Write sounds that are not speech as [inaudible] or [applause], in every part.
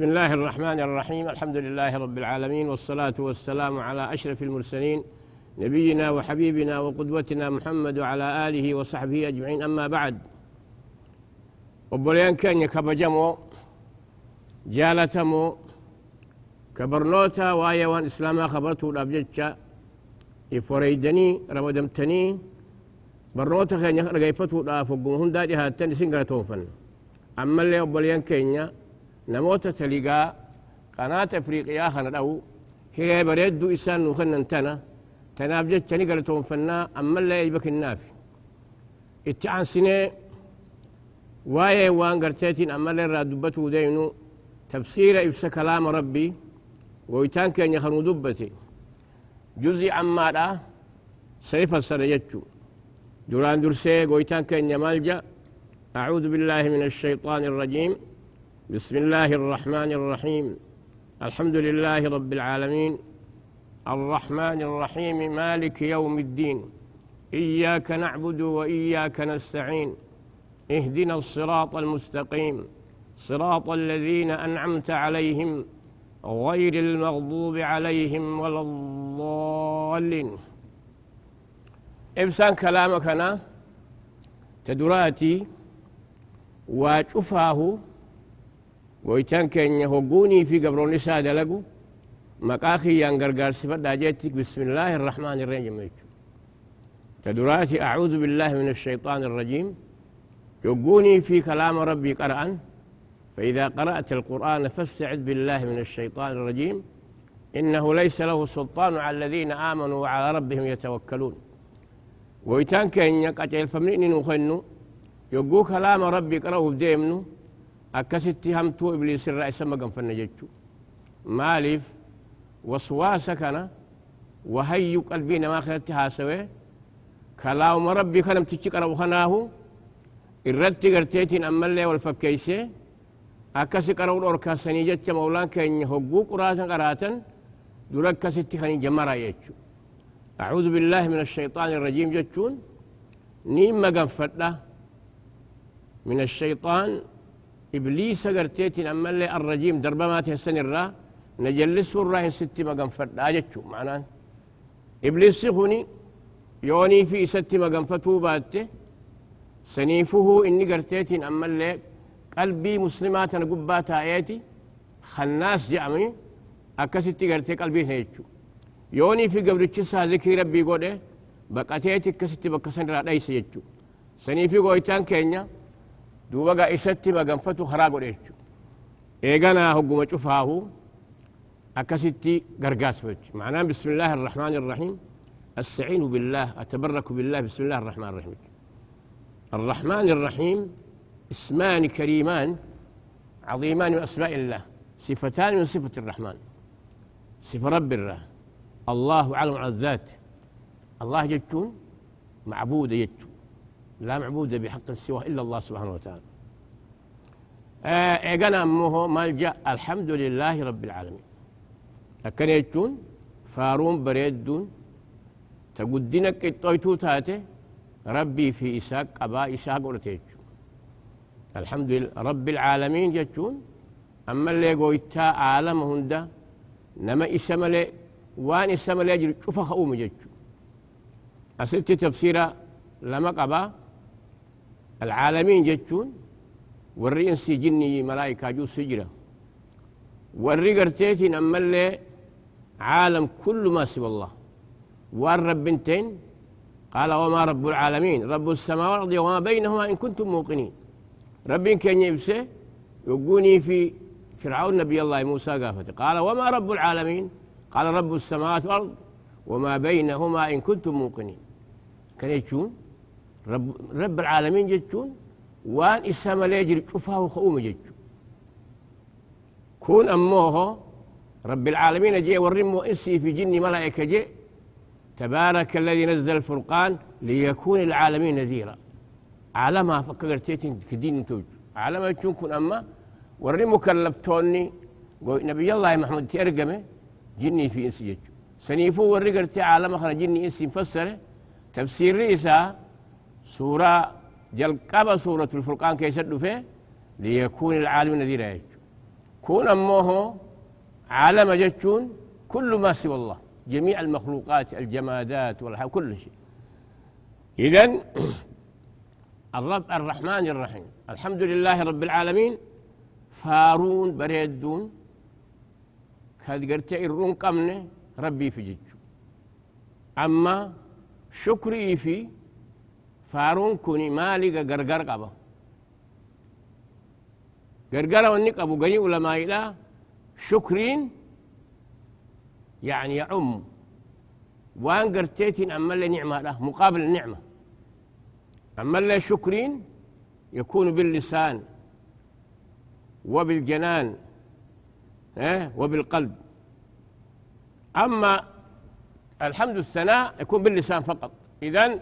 بسم الله الرحمن الرحيم الحمد لله رب العالمين والصلاة والسلام على أشرف المرسلين نبينا وحبيبنا وقدوتنا محمد وعلى آله وصحبه أجمعين أما بعد وبليان كان يكبجمو جالتمو كبرنوتا وايوان إسلاما خبرتو الأبجتشا إفوريدني رمدمتني برنوتا كان يرقيفتو الأفقون هندا جهاتن سنغرتون فن أما اللي وبليان كينيا نموت تلقى قناة أفريقيا خنا لو هي بريدو إسان وخنا انتنا تنابجت تنقلتهم فنا أما لا يجبك النافي اتعان سنة واي وان قرتيتين أما لا دبت ودينو تفسير إبسا كلام ربي ويتانك أن يخلو دبتي جزي عما لا سيف السريجتو دوران درسي ويتانك أن يمالجا أعوذ بالله من الشيطان الرجيم بسم الله الرحمن الرحيم. الحمد لله رب العالمين. الرحمن الرحيم. مالك يوم الدين. إياك نعبد وإياك نستعين. اهدنا الصراط المستقيم. صراط الذين أنعمت عليهم غير المغضوب عليهم ولا الضالين. إبسان كلامك أنا. تدراتي. وشفاه ويتان كان يهجوني في قبروني سادة لقو مقاخي ينقرقار سفر داجتك بسم الله الرحمن الرحيم تدراتي أعوذ بالله من الشيطان الرجيم يهجوني في كلام ربي قرأ فإذا قرأت القرآن فاستعذ بالله من الشيطان الرجيم إنه ليس له سلطان على الذين آمنوا وعلى ربهم يتوكلون ويتان كان يقاتل فمنين نخنو يقو كلام ربي قرأه بديمنو akkasitti hamtuu ibliisirraa isa maganfanna jechu maaliif waswaasa kana wahayyu qalbii namaa kanatti haasawe kalaama rabbii kanamtichi qarabu kanaahu irratti garteetiin ammallee wal fakkeeyse akkasi qara'u dhorkaasanii jecha maulaan keenya hogguu quraatan qaraatan dura akkasitti kan jamara jechu أعوذ بالله من الشيطان الرجيم جتون نيم مغنفدة من الشيطان إبليس قرتيتين أما اللي الرجيم دربا ما تحسن الرا نجلس الراهن ستي مقام فرد آجتشو معناه إبليس خوني يوني في ستي مقام فتو باته سنيفه إني قرتيتين أما اللي قلبي مسلمات قبات آياتي خناس جامي أكستي قرتي قلبي هيتشو يوني في قبل تشسا ذكي ربي قوله بقاتيتي كستي بكسن را ليس يتشو سنيفي قويتان كينيا duuba gaa isatti maganfatu karaa godhe jechu eeganaa hogguma cufaahu akkasitti gargaasfachu معناه بسم الله الرحمن الرحيم استعين بالله اتبرك بالله بسم الله الرحمن الرحيم الرحمن الرحيم اسمان كريمان عظيمان من اسماء الله صفتان من صفه الرحمن صفه رب الله الله اعلم على الذات الله جتون معبود جتون لا معبود بحق سواه إلا الله سبحانه وتعالى. إيقنا أمه ملجأ الحمد لله رب العالمين. لكن يجتون فارون بريدون تقدنك الطويتو تاتي ربي في إساق أبا إساق ورتيج الحمد لله رب العالمين جتون أما اللي قويتا عالم هندا نما إسمالي وان إسمالي يجري شوف خؤوم جتو أسلت تفسيرا لما قبا العالمين جتون وري انسي جني ملائكة جو سجرة. وري قرتيتين أما اللي عالم كل ما سوى الله. والرب بنتين قال وما رب العالمين؟ رب السماوات وما بينهما إن كنتم موقنين. رب كان يبسي يقوني في فرعون نبي الله موسى قافته. قال وما رب العالمين؟ قال رب السماوات والأرض وما بينهما إن كنتم موقنين. كان يجون؟ رب, رب العالمين جتون وان إسما ليجري شوفاه خؤوم جتو كون أموه رب العالمين جي ورمو إنسي في جني ملائكة جي تبارك الذي نزل الفرقان ليكون العالمين نذيرا. عالما فكرتيتين كدين توج. عالما يكون كن أما ورمو كلبتوني نبي الله محمد ترقمه جني في إنسي جتو سنيفو ورقرتي عالما خرج جني إنسي مفسره. تفسير رئيسا سورة جلقب سورة الفرقان كيسد فيه؟ ليكون العالم نذيرا. يجو كون أمه عالم جتون كل ما سوى الله. جميع المخلوقات الجمادات والحياة كل شيء. إذن [clears throat] الرب الرحمن الرحيم الحمد لله رب العالمين فارون بريدون كاد قرتي الرون ربي في جج أما شكري في فارون كوني مالي غرغر قبا غرغر ونك أبو غني علماء إلى شكرين يعني يعم وان قرتيتين أما اللي نعمة له مقابل النعمة أما اللي شكرين يكون باللسان وبالجنان وبالقلب أما الحمد الثناء يكون باللسان فقط إذن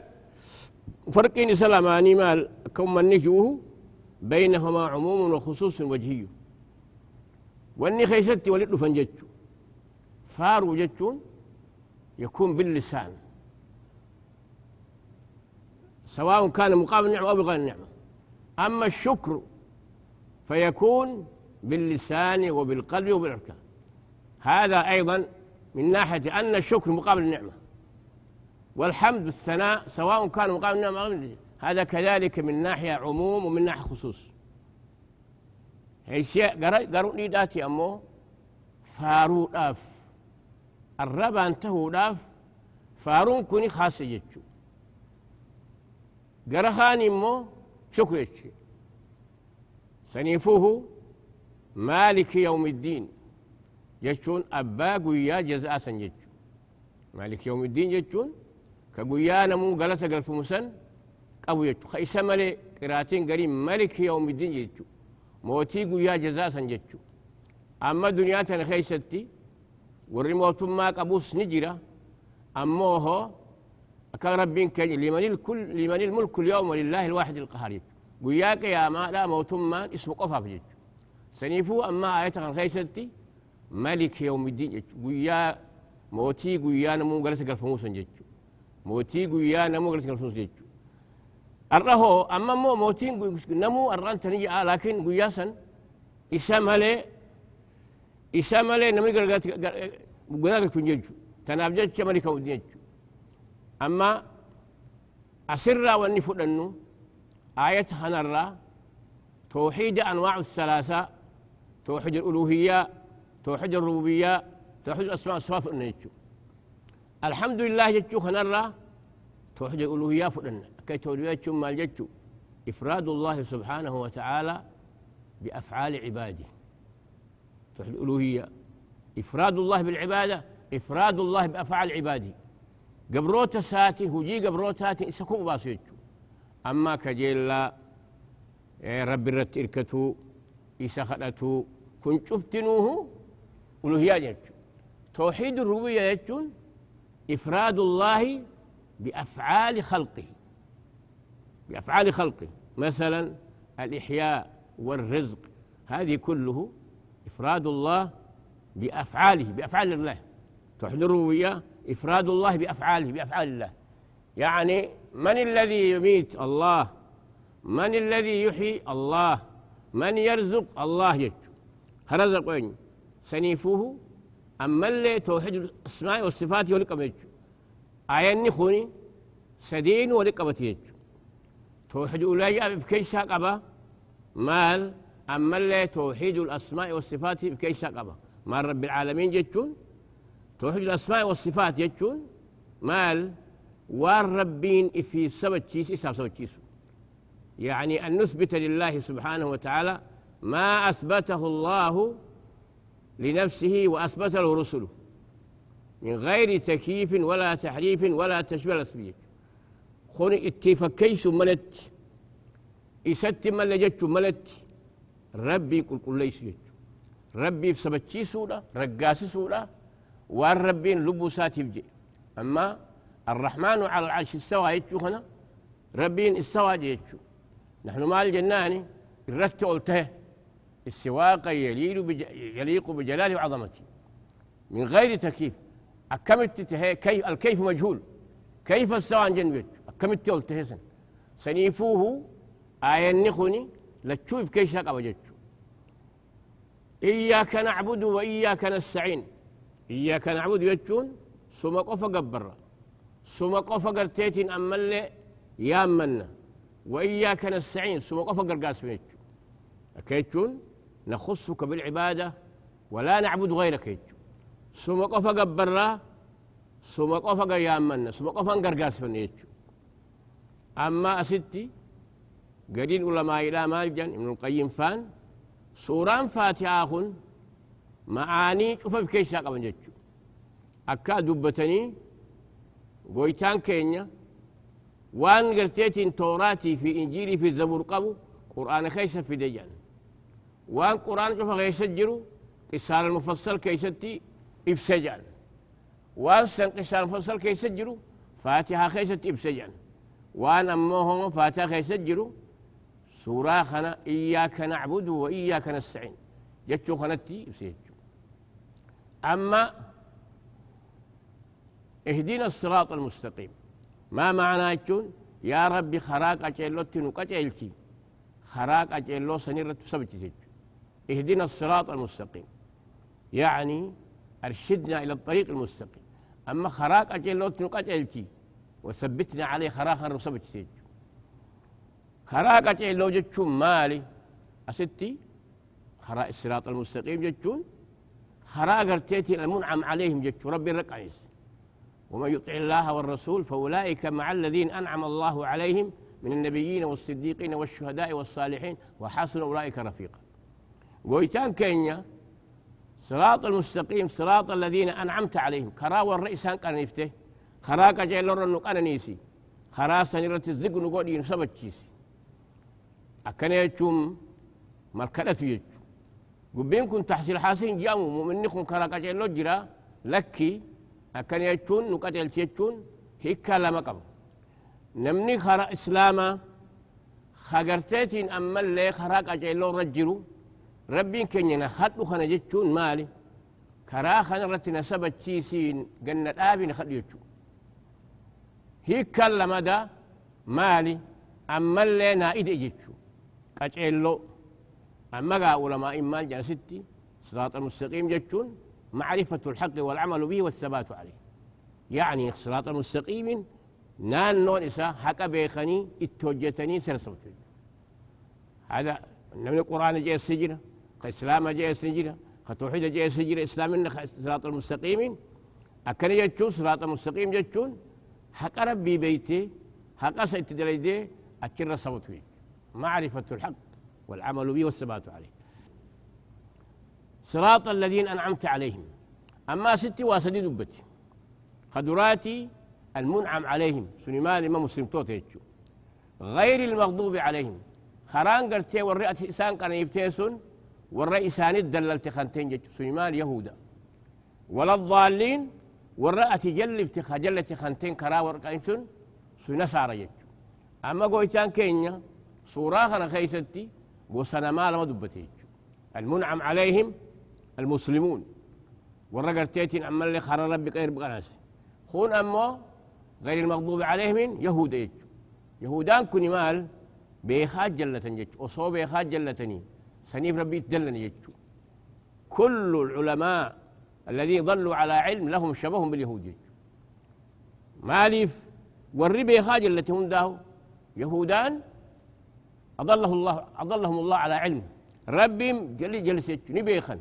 فرقين سلاماني مال كم من نجوه بينهما عموم وخصوص وجهي. واني خيستي ولد فنجتشو. فارو جتشون يكون باللسان. سواء كان مقابل النعمة أو بغير النعمة. أما الشكر فيكون باللسان وبالقلب وبالأركان. هذا أيضا من ناحية أن الشكر مقابل النعمة. والحمد الثناء سواء كان مقام هذا كذلك من ناحية عموم ومن ناحية خصوص. قروا لي داتي أمو. فارو داف. الربا انتهوا داف. فارون كوني خاصة جتشو قرخاني مو. شكر يتشي سنيفوه. مالك يوم الدين. جتشون أبا قويا جزاء سنجتشو مالك يوم الدين جتشون كقويا نمو قلت قلف مسن قبو يجو خيسا ملي قراتين قريم ملك يوم الدين يجو موتي قويا جزاء سنجتو أما دنيا خيستي والرموت ما قبوس نجرة. أموه أكان ربين كي لمن الكل لمن الملك اليوم ولله الواحد القهار قوياك يا ما لا موت ما اسم قفا في سنيفو أما آية خيستي ملك يوم الدين قويا موتي قويا نمو قلت قلف موسى جتو. موتي قويا نمو قلت موسى جتو الرهو أما مو موتين نمو الران تنجي آه لكن قويا سن إسامة إسامة نمي قلت قلت تنججو تنابجت ملك ودين أما أسر والنفر أنه آية خنرة توحيد أنواع الثلاثة توحيد الألوهية توحيد الربوبية توحيد الأسماء والصفات النجو الحمد لله جتشو خنرة توحيد الألوهية فلنا كي توليات ما جتشو إفراد الله سبحانه وتعالى بأفعال عباده توحيد الألوهية إفراد الله بالعبادة إفراد الله بأفعال عباده قبروت ساتي هجي قبروت ساتي إسكو باسيتشو أما كجيلا رب الرت إركتو إسا خدتو كن شفتنوه ألوهية جتشو توحيد الربوبية جتشون إفراد الله بأفعال خلقه. بأفعال خلقه. مثلا الإحياء والرزق. هذه كله إفراد الله بأفعاله بأفعال الله. توحيد الربوبية إفراد الله بأفعاله بأفعال الله. يعني من الذي يميت؟ الله. من الذي يحيي؟ الله. من يرزق؟ الله يجو خرزق وين؟ سنيفوه أما اللي توحيد الأسماء والصفات ولقب يجو آياني خوني سدين ولقبت يجو توحيد أولاي بكيسا قبا مال. أما اللي توحيد الأسماء والصفات بكيسا قبا مال رب العالمين جتون توحيد الأسماء والصفات جتون مال. والربين في سبت تشيس إساب سبت تشيسو يعني أن نثبت لله سبحانه وتعالى ما أثبته الله لنفسه وأثبت له رسله. من غير تكييف ولا تحريف ولا تشبيه الأسبية خوني اتفكيس ملت إسات ملجت ملت. ربي قل قل ليس جت. ربي في سبتشي سورة رقاس سورة والربين لبو ساتي بجي أما الرحمن على العرش استوى يتشو خنا ربين استوى يتشو نحن مال الجناني الرت قلته السواق يليق بج... يليق بجلاله وعظمته. من غير تكييف. أكملت كيف الكيف مجهول. كيف استوى عن جنبه أكملت قلته سنيفوه آية النخني لتشوف كيف شاق أبجتشو إياك نعبد وإياك نستعين. إياك نعبد يجون سما قفا قبرا سما قفا قرتيتين أما اللي يامنا وإياك نستعين سما قفا قرقاس أكيتون نخصك بالعبادة ولا نعبد غيرك. سما قفا قبرا سما قفا يامنا سما قفا قرقاس فنيجو أما أستي قليل علماء إلى مالجن ابن القيم فان سوران فاتحة معاني شوف في قبل جتشو أكا دبتني قويتان كينيا وان قرتيتين توراتي في إنجيلي في الزبور قبو قرآن كيش في ديان وان قرآن شوف غيش الجرو قصار المفصل كيستي إفسجان وان سن قصار المفصل كيش الجرو فاتحة كيستي إفسجان وان أموهم فاتحة كيش الجرو سورة خنا إياك نعبد وإياك نستعين. جتشو خنتي بسيجو أما اهدنا الصراط المستقيم. ما معنى يجون يا ربي خراق أجيلوت نقجيلتي خراق أجيلو سنيرة سبتي اهدنا الصراط المستقيم. يعني أرشدنا إلى الطريق المستقيم. أما خراق أجيلوت نقجيلتي وثبتنا عليه خراخر سبتي خراء قطع لو جتشون مالي أستي؟ خراء الصراط المستقيم جتشون خراء قرتيتي المنعم عليهم جتشون ربي الرقعيس ومن يطع الله والرسول فأولئك مع الذين أنعم الله عليهم من النبيين والصديقين والشهداء والصالحين وحسن أولئك رفيقا. قويتان كينيا. صراط المستقيم صراط الذين أنعمت عليهم. كرا والرئيس هنك أنا نفته خرا كجاي لرن نك أنا نيسي. خرا سنيرة الزق نقول ينصب تشيسي أكن يجوم ملك لفيج قبين كن تحصيل حاسين جامو. ممن نخون كرا كجاي لجرا لكي أكن يجون نقاتل تيجون هيك لا مقام. نمني خرا إسلاما. خجرتين أما اللي خرا كجاي لرن رجرو ربين كنينا خطو خنا جتون مالي. كرا خنا رتنا سبت تيسين قلنا الآبين خطو يتون هيك كلمة دا مالي. أما اللي نائد إجتشو أجعلو أما قا علماء مال جنستي صراط المستقيم جتون معرفة الحق والعمل به والثبات عليه. يعني صراط المستقيم نان نون إسا حقا بيخني إتوجتني سرسوتي هذا من القرآن جاء السجنه كإسلام جاء السجنة كتوحيد جاء السجنة إسلام صراط المستقيم أكن جتون صراط المستقيم جتون حق ربي بيتي حق سيتدريدي أكر صوت فيه. معرفة الحق والعمل به والثبات عليه. صراط الذين أنعمت عليهم. أما ستي واسدي دبتي. خدراتي المنعم عليهم. سليمان إمام مسلم توتيتشو غير المغضوب عليهم. خران قرتي والرئة إسان كان يبتيسون والرئيسان الدلل تخنتين جتشو سليمان يهودا. ولا الضالين والرأة جل ابتخا خنتين كرا ورقايمسون سنسار جتشو أما قويتان كينيا سورة خنا خيستي وسنا ما لما المنعم عليهم المسلمون. والرجل تيتين أما اللي خر ربك غير بقناس خون أما غير المغضوب عليهم يهود يجو يهودان كوني مال بيخاج جلة يجو وصو بيخاج جلتني. سنيف ربي تجلن يجو كل العلماء الذين ضلوا على علم لهم شبه باليهود يجو ماليف والربي خاج التي هم داهو يهودان أضله الله أضلهم الله على علم. ربهم جل جلس نبيخن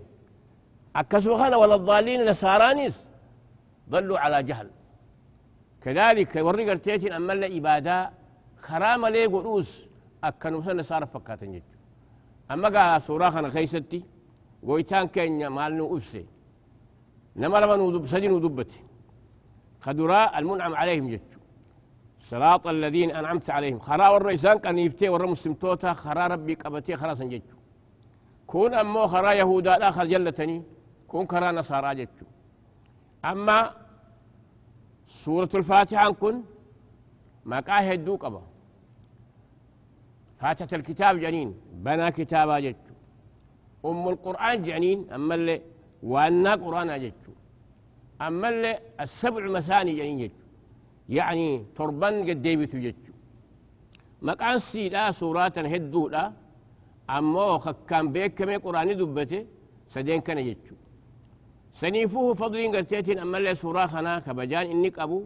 أكسوخنا ولا الضالين نسارانيس ضلوا على جهل. كذلك ورق ارتيتين أما إبادة خرام لي قروس أكنوا سنة صار فكاتن جد أما قا سوراخنا خيستي ويتان كينيا مالنو أفسي نما لما ندب سجن ودبتي خدراء المنعم عليهم جد صراط الذين أنعمت عليهم خرا والرئيسان كان يفتي ورا مسلم توتا خرا ربي قبتي خرا سنججو كون أمو خرا يهودا الآخر جلتني كون خرا نصارى ججو أما سورة الفاتحة كن ما قاه دو قبا فاتحة الكتاب جنين بنا كتابا ججو أم القرآن جنين أما اللي وأنا قرآن ججو أما اللي السبع مثاني جنين ججو يعني تربان قد ديبتو جتشو مقان سيدا سورة هدو لا أمو كان بيك كمي قرآني دبته سدين كان يجو سنيفوه فضلين قرتيتين أما اللي سورة خنا كبجان إنك أبو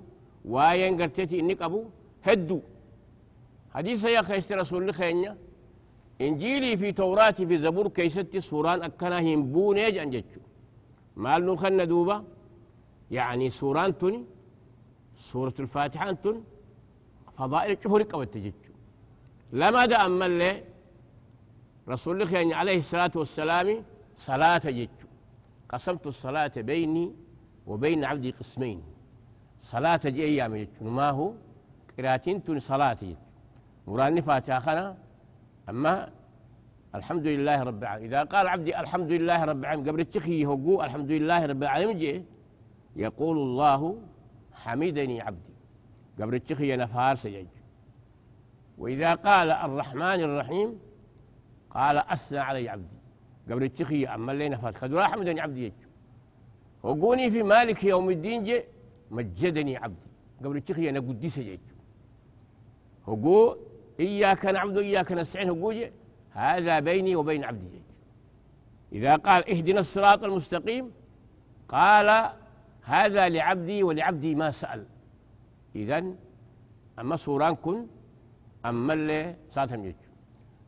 واين قرتيتي إنك أبو هدو. حديث يا خيست رسول الله إنجيلي في توراتي في زبور كيستي سوران أكنا هنبون يجان جتشو. مال نخن دوبا؟ يعني سوران تني سورة الفاتحة تن فضائل الشهور قوت جتشو. لما دا أمال لي رسول الله عليه الصلاة والسلام صلاة جتشو. قسمت الصلاة بيني وبين عبدي قسمين. صلاة جي أيام جتشو. ما هو قراتين تن صلاة جتشو. مراني فاتحة خنا أما الحمد لله رب العالمين. إذا قال عبدي الحمد لله رب العالمين قبل التخي هو الحمد لله رب العالمين جي يقول الله حمدني عبدي. قبل التخي نفار سجج وإذا قال الرحمن الرحيم قال أثنى علي عبدي. قبل التخي أما اللي نفار قد حمدني عبدي يجو وقوني في مالك يوم الدين جي مجدني عبدي. قبل التخي أنا قديس يجو هو إياك نعبد وإياك نستعين. هو هذا بيني وبين عبدي. إذا قال اهدنا الصراط المستقيم قال هذا لعبدي ولعبدي ما سأل. إذا أما سوران كن أما اللي ساتم يجو.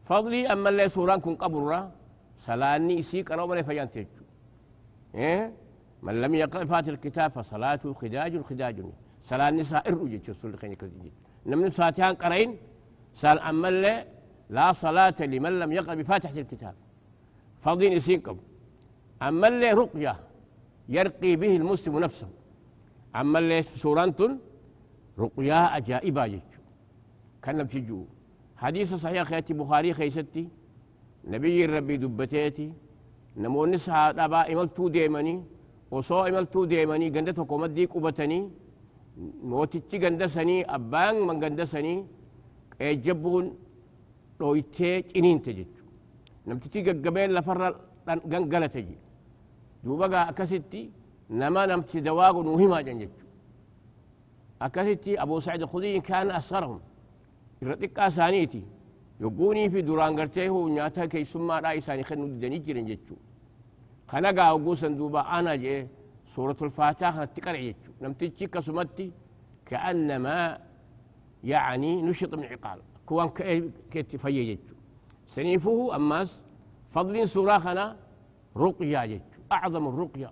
فضلي أما اللي سوران كن قبر سلاني إسيك أروبا فيان تيجو إيه؟ من لم يقرأ فات الكتاب فصلاته خداج خداج سلاني سائر سورة خيني كذي نمن ساتيان قرين سال اللي لا صلاة لمن لم يقرأ بفاتحة الكتاب. فضين يسينكم اللي رقية يرقي به المسلم نفسه. أما اللي سورانت رقيا أجائبا جيتشو كان بتجو حديث صحيح خياتي بخاري خيستي. نبي ربي دبتيتي. نمو نسها دابا إملتو ديماني وصو إملتو ديماني قندتو كومدي قبتني موتيتي قندسني أبان من قندسني جبون lafarra gangalate je duuba gaa akkasitti nama namtichi dawaago nuu himaa jan jechu akkasitti abu sacid khudriin kaana asgarahum irra xiqqaa isaaniiti yogguunii fi duraan gartee huu nyaata keeysummaadhaa isaanii kennu didanii jiran jechu kana gaa hogguusan duuba ana jee suuratul faataa kanatti qare jechu namtichi akkasumatti كأنما يعني نشط من عقال كوان كيت فيي جيتشو سنيفه أماس فضل سوراخنا رقيا جيتشو أعظم الرقيا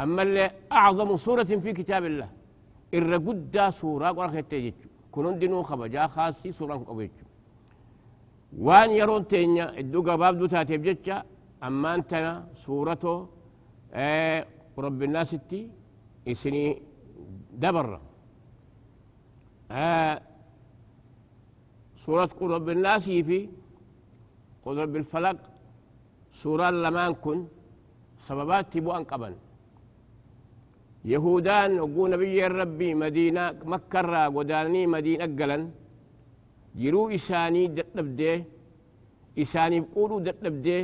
أما اللي أعظم سورة في كتاب الله الرقدة سورة قرأ كيت جيتشو كنون دينو خبجا خاصي سورة قبيتشو وان يرون تينيا الدوغا باب دو تاتيب جيتشا أما أنتنا سورته آه رب الناس التي إسني دبر آه سورة قل رب الناس في قل رب الفلق سورة لمان كن سببات تبو أنقبا يهودان وقو نبي ربي مدينة مكة وداني مدينة قلن جرو إساني دتنبدي إساني بقولوا دتنبدي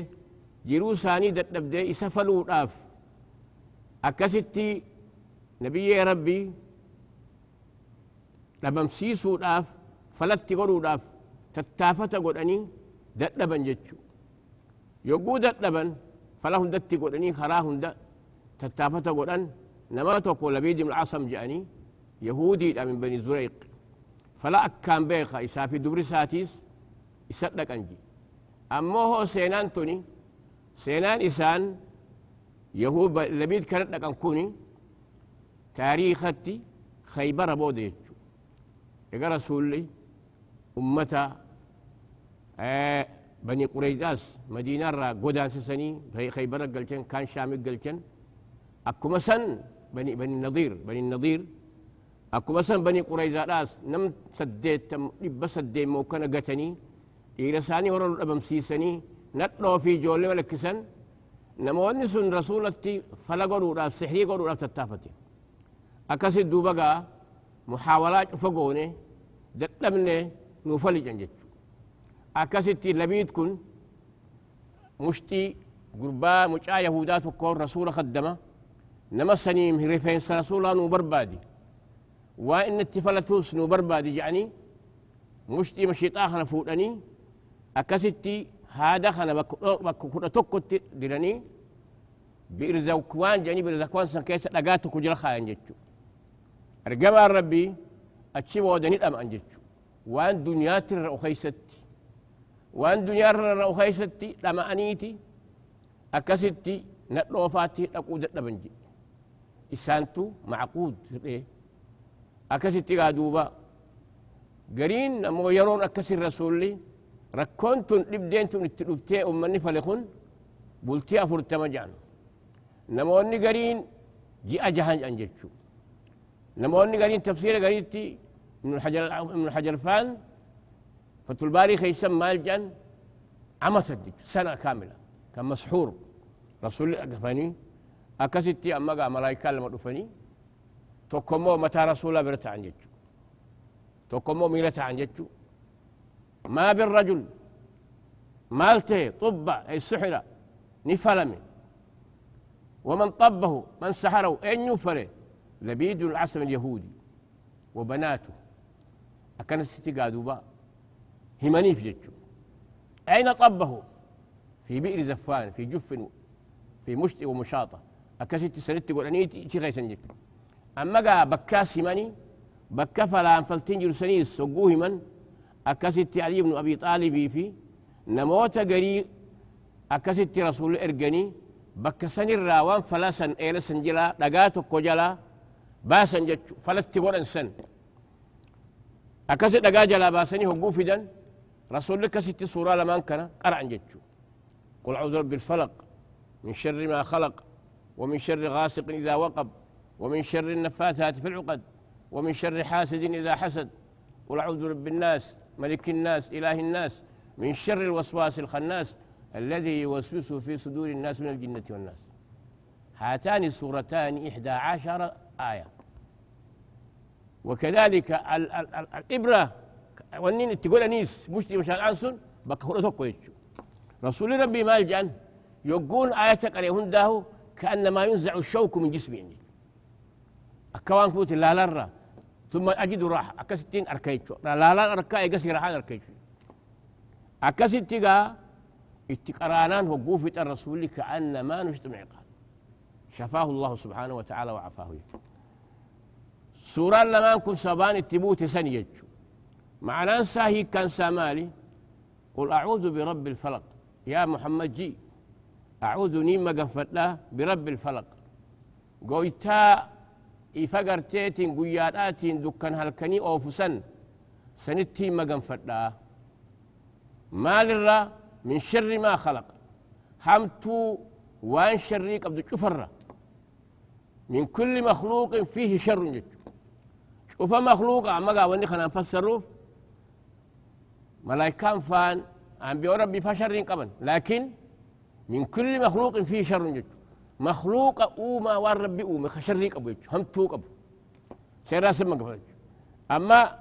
جرو ساني دتنبدي إسفلوا راف أكستي نبي ربي فلتي قولوا راف tattaafata godhanii dadhaban jechuu yogguu dadhaban fala hundatti godhanii karaa hunda tattaafata godhan nama tokko labiid ibn asam jedhanii yahudiidha min bani zureyq fala akkaan beeka isaa fi dubri isaatiis isa dhaqan ji ammoo hoo seenaan tuni seenaan isaan yahud labiid kana dhaqan kuni taariikatti khaybara booda jechuu ega rasulli ummata بني قريداس مدينة را قدان سسني في خيبر قلتن كان شام قلتن. أكو مسن بني بني النظير بني النظير. أكو مسن بني قريداس نم سديت لبس سديت مو كان قتني. إلى ساني ورا الأبم سيسني نطلو في جولي ملكسن نمو نسون رسولتي فلقروا را سحري قروا را تتافتي أكسد دوبقا محاولات فقوني دتمني نوفلي جنجت. أكست لبيد كن مشتي قربا مجا يهودات وكون رسول خدمة نما سنيم هرفين رسولا نو بربادي وإن التفلتوس نو بربادي يعني مشتي مشيط آخر فوتني أكستي هذا خنا بك كنا تكت دلني بيرزقوان جاني بيرزقوان سن كيس دغاتو كجرا ارجما ربي اتشي ودني دم انجچو وان دنيا تر خيستي وان دنيا تر خيستي لما انيتي اكستي ندوفاتي دقود دبنجي إسانتو معقود أكستي قادوبا قرين مو يرون أكسي الرسول لي ركونتون لبدينتون اتلوفتي أمني فلخون بلتي أفرت مجان نموني قرين جي أجهان أنجتشو نموني قرين تفسير قريتي من الحجر من الحجر فان فتلباري خيسم مالجان عمست سنة كاملة كان مسحور رسول الله أكستي أما قا ملايكا لما دفني توكمو متى رسول برتا عن جتشو توكمو ميلتا عن جتشو ما بالرجل مالته طب أي سحر نفلمي ومن طبه من سحره أين يفره لبيد العسل اليهودي وبناته. أكن ستي قادوبا همني في جتشو أين طبه في بئر زفان في جف في مشط ومشاطة. أكست سنت تقول أني غيسن جك أما قا بكاس همني بكا فلا فلتين جرسنيس سقوه من؟ أكست علي بن أبي طالب في؟ نموت قري؟ أكست رسول إرقني؟ بكا سن الراوان فلا سن إيلا سنجلا لقاتو باسن جتش فلت تقول إنسان أكست لقا جلا باسني هو فدن رسول لك ست سورة لما كان قرع جتشو قل أعوذ بالفلق من شر ما خلق. ومن شر غاسق إذا وقب. ومن شر النفاثات في العقد. ومن شر حاسد إذا حسد. قل أعوذ برب الناس. ملك الناس. إله الناس. من شر الوسواس الخناس. الذي يوسوس في صدور الناس من الجنة والناس. هاتان السورتان إحدى عشر آية. وكذلك ال ال ال الإبرة ونين تقول أنيس مشتري مشان أنسون بكهرتك رسول ربي مال جان يقول آية قريهن داهو كأنما ينزع الشوك من جسمي عندي. أكوان فوت لا لرة ثم أجد راحة أكستين أركيتشو لا لا أركا يقسي راحة أركيتشو أكستيغا اتقرانان هو قوفة الرسول كأنما نجتمع قال شفاه الله سبحانه وتعالى وعفاه. سورة لما نكون سبان التبوت سنيجو معناه ساهي كان سامالي قل أعوذ برب الفلق. يا محمد جي أعوذ نيم قفتا برب الفلق. قويتا إفقرتيتين قياداتين دكان هالكني أوفسن. سنتي مقنفتا مال الرا من شر ما خلق. همتو وان شريك عبد شفرة من كل مخلوق فيه شر جد شوف مخلوق عمقا واني خنا نفسره. ملايكان فان عم بيو ربي فشر قبل لكن من كل مخلوق فيه شر جد. مخلوق أوما والرب أوما خشريك أبو هم توك أبو سيرا سمك أما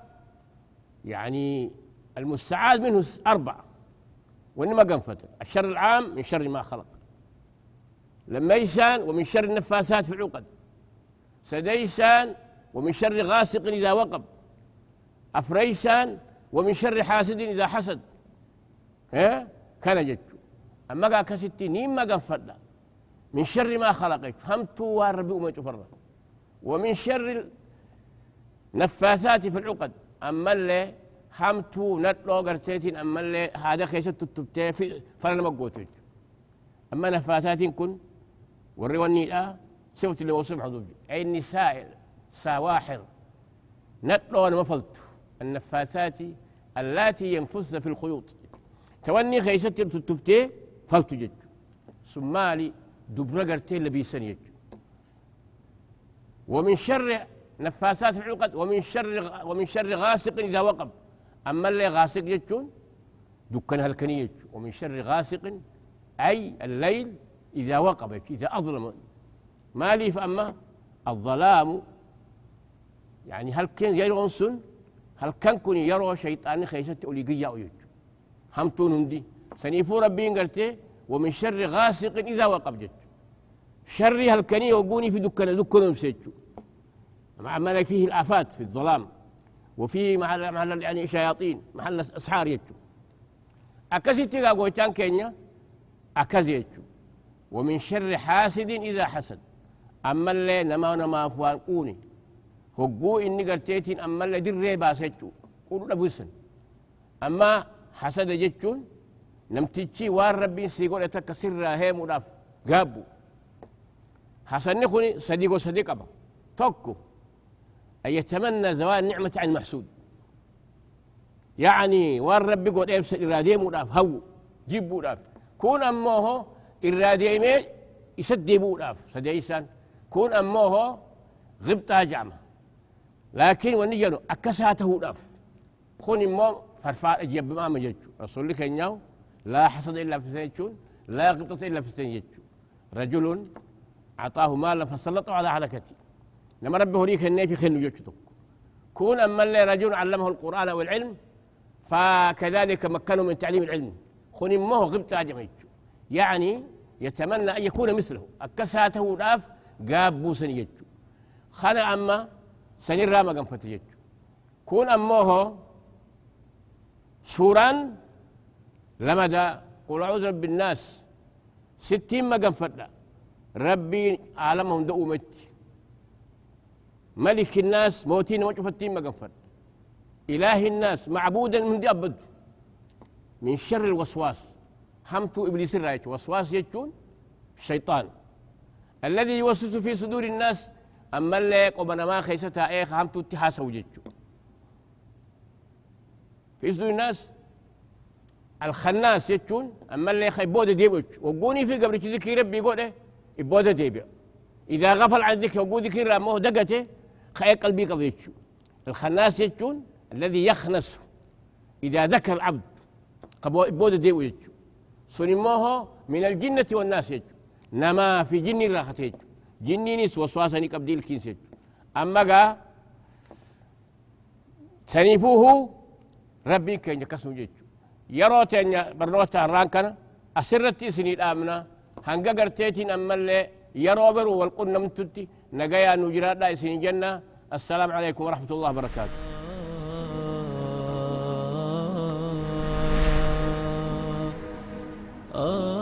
يعني المستعاذ منه أربعة وإنما قنفت الشر العام من شر ما خلق. لميسان ومن شر النفاسات في العقد. سديسان ومن شر غاسق إذا وقب أفريسان ومن شر حاسد إذا حسد. ها؟ كان جد أما قا كستي نيم ما فدا من شر ما خلقك. همتو واربي وما تفرد ومن شر النفاثات في العقد. أما اللي همتو نتلو قرتيتين أما اللي هذا خيشت تتبتي في فلنا مقوتين أما نفاثات كن والرواني لا سوت اللي وصف حضوب أي النساء سواحر نتلو المفلت النفاثات اللاتي ينفسن في الخيوط. توني خيشت تتبتي فلتو جج سمالي دبرة قرتي لبيسن يج ومن شر نفاسات العقد ومن شر ومن شر غاسق إذا وقب. أما اللي غاسق يجون دكان هالكني ومن شر غاسق أي الليل إذا وقب إذا أظلم. ما لي فأما الظلام يعني هل كان يرون سن هل كان كن يرى شيطان خيسة أوليقيا ويج همتون هندي. سنيفو ربين قلتي ومن شر غاسق إذا وقب جت شر هالكني وقوني في دكنا دكنا مسجو مع ما فيه الآفات في الظلام. وفيه محل محل يعني شياطين محل أسحار يجو. أكسيتي قويتان كينيا؟ أكزيتشو ومن شر حاسد إذا حسد. أما اللي نما نما فوان قوني. هقو إني قرتيتين أما اللي در باسيتشو قولوا لبسن أما حسد جتشون نمتيجي وار ربي سيقول اتك سر هيم وداف قابو حسن خوني صديق وصديق أبا توكو أن يتمنى زوال نعمة عن المحسود يعني وار ربي قول إبس إرادي موداف هو جيب موداف كون أموه إرادي مي يسدي موداف سديسان كون أموه غبطها جامع لكن ونجنو أكساته داف خون مو فرفار أجيب ما مججو رسول الله كان لا حسد إلا في سنجون لا غبطة إلا في سنجون رجل أعطاه مالا فسلطه على هلكتي لما ربي هريك النيفي خنو يجتك كون أما اللي رجل علمه القرآن والعلم فكذلك مكنه من تعليم العلم. خن ما هو غبت يعني يتمنى أن يكون مثله. أكساته داف قاب بوسن يجو خنا أما سنين راما قنفت يجو كون أما هو سوران لمدى قل أعوذ بالناس. ستين ما قنفت ربي عالمهم دؤوا متي ملك الناس موتين وجفتين ما قنفت إله الناس معبودا من دي أبد من شر الوسواس. همتو إبليس الرايت وسواس يجون الشيطان الذي يوسوس في صدور الناس أما اللي قبنا ما خيستها إيه همتو اتحاسا وجيتشو في صدور الناس. الخناس يجون أما اللي خيبود ديبوش وقوني في قبل ذكر ربي يقول إيه يبود ديبي إذا غفل عن ذكر وقود ذكر رامه دقته خيق قلبي قبل الخناس يجون الذي يخنس إذا ذكر العبد قبو بود دي ويجو سنموه من الجنة والناس يجو نما في جن راحت يجو الكنس يجو أما قا سنيفوه ربي كان يكسو يجو يرو تانيا برنوتا الران كان أسرتي سني الآمنا هنگا قرتيتين أما اللي يرو برو والقنة متتي نقايا نجرات لا سني جنة السلام عليكم ورحمة الله وبركاته Oh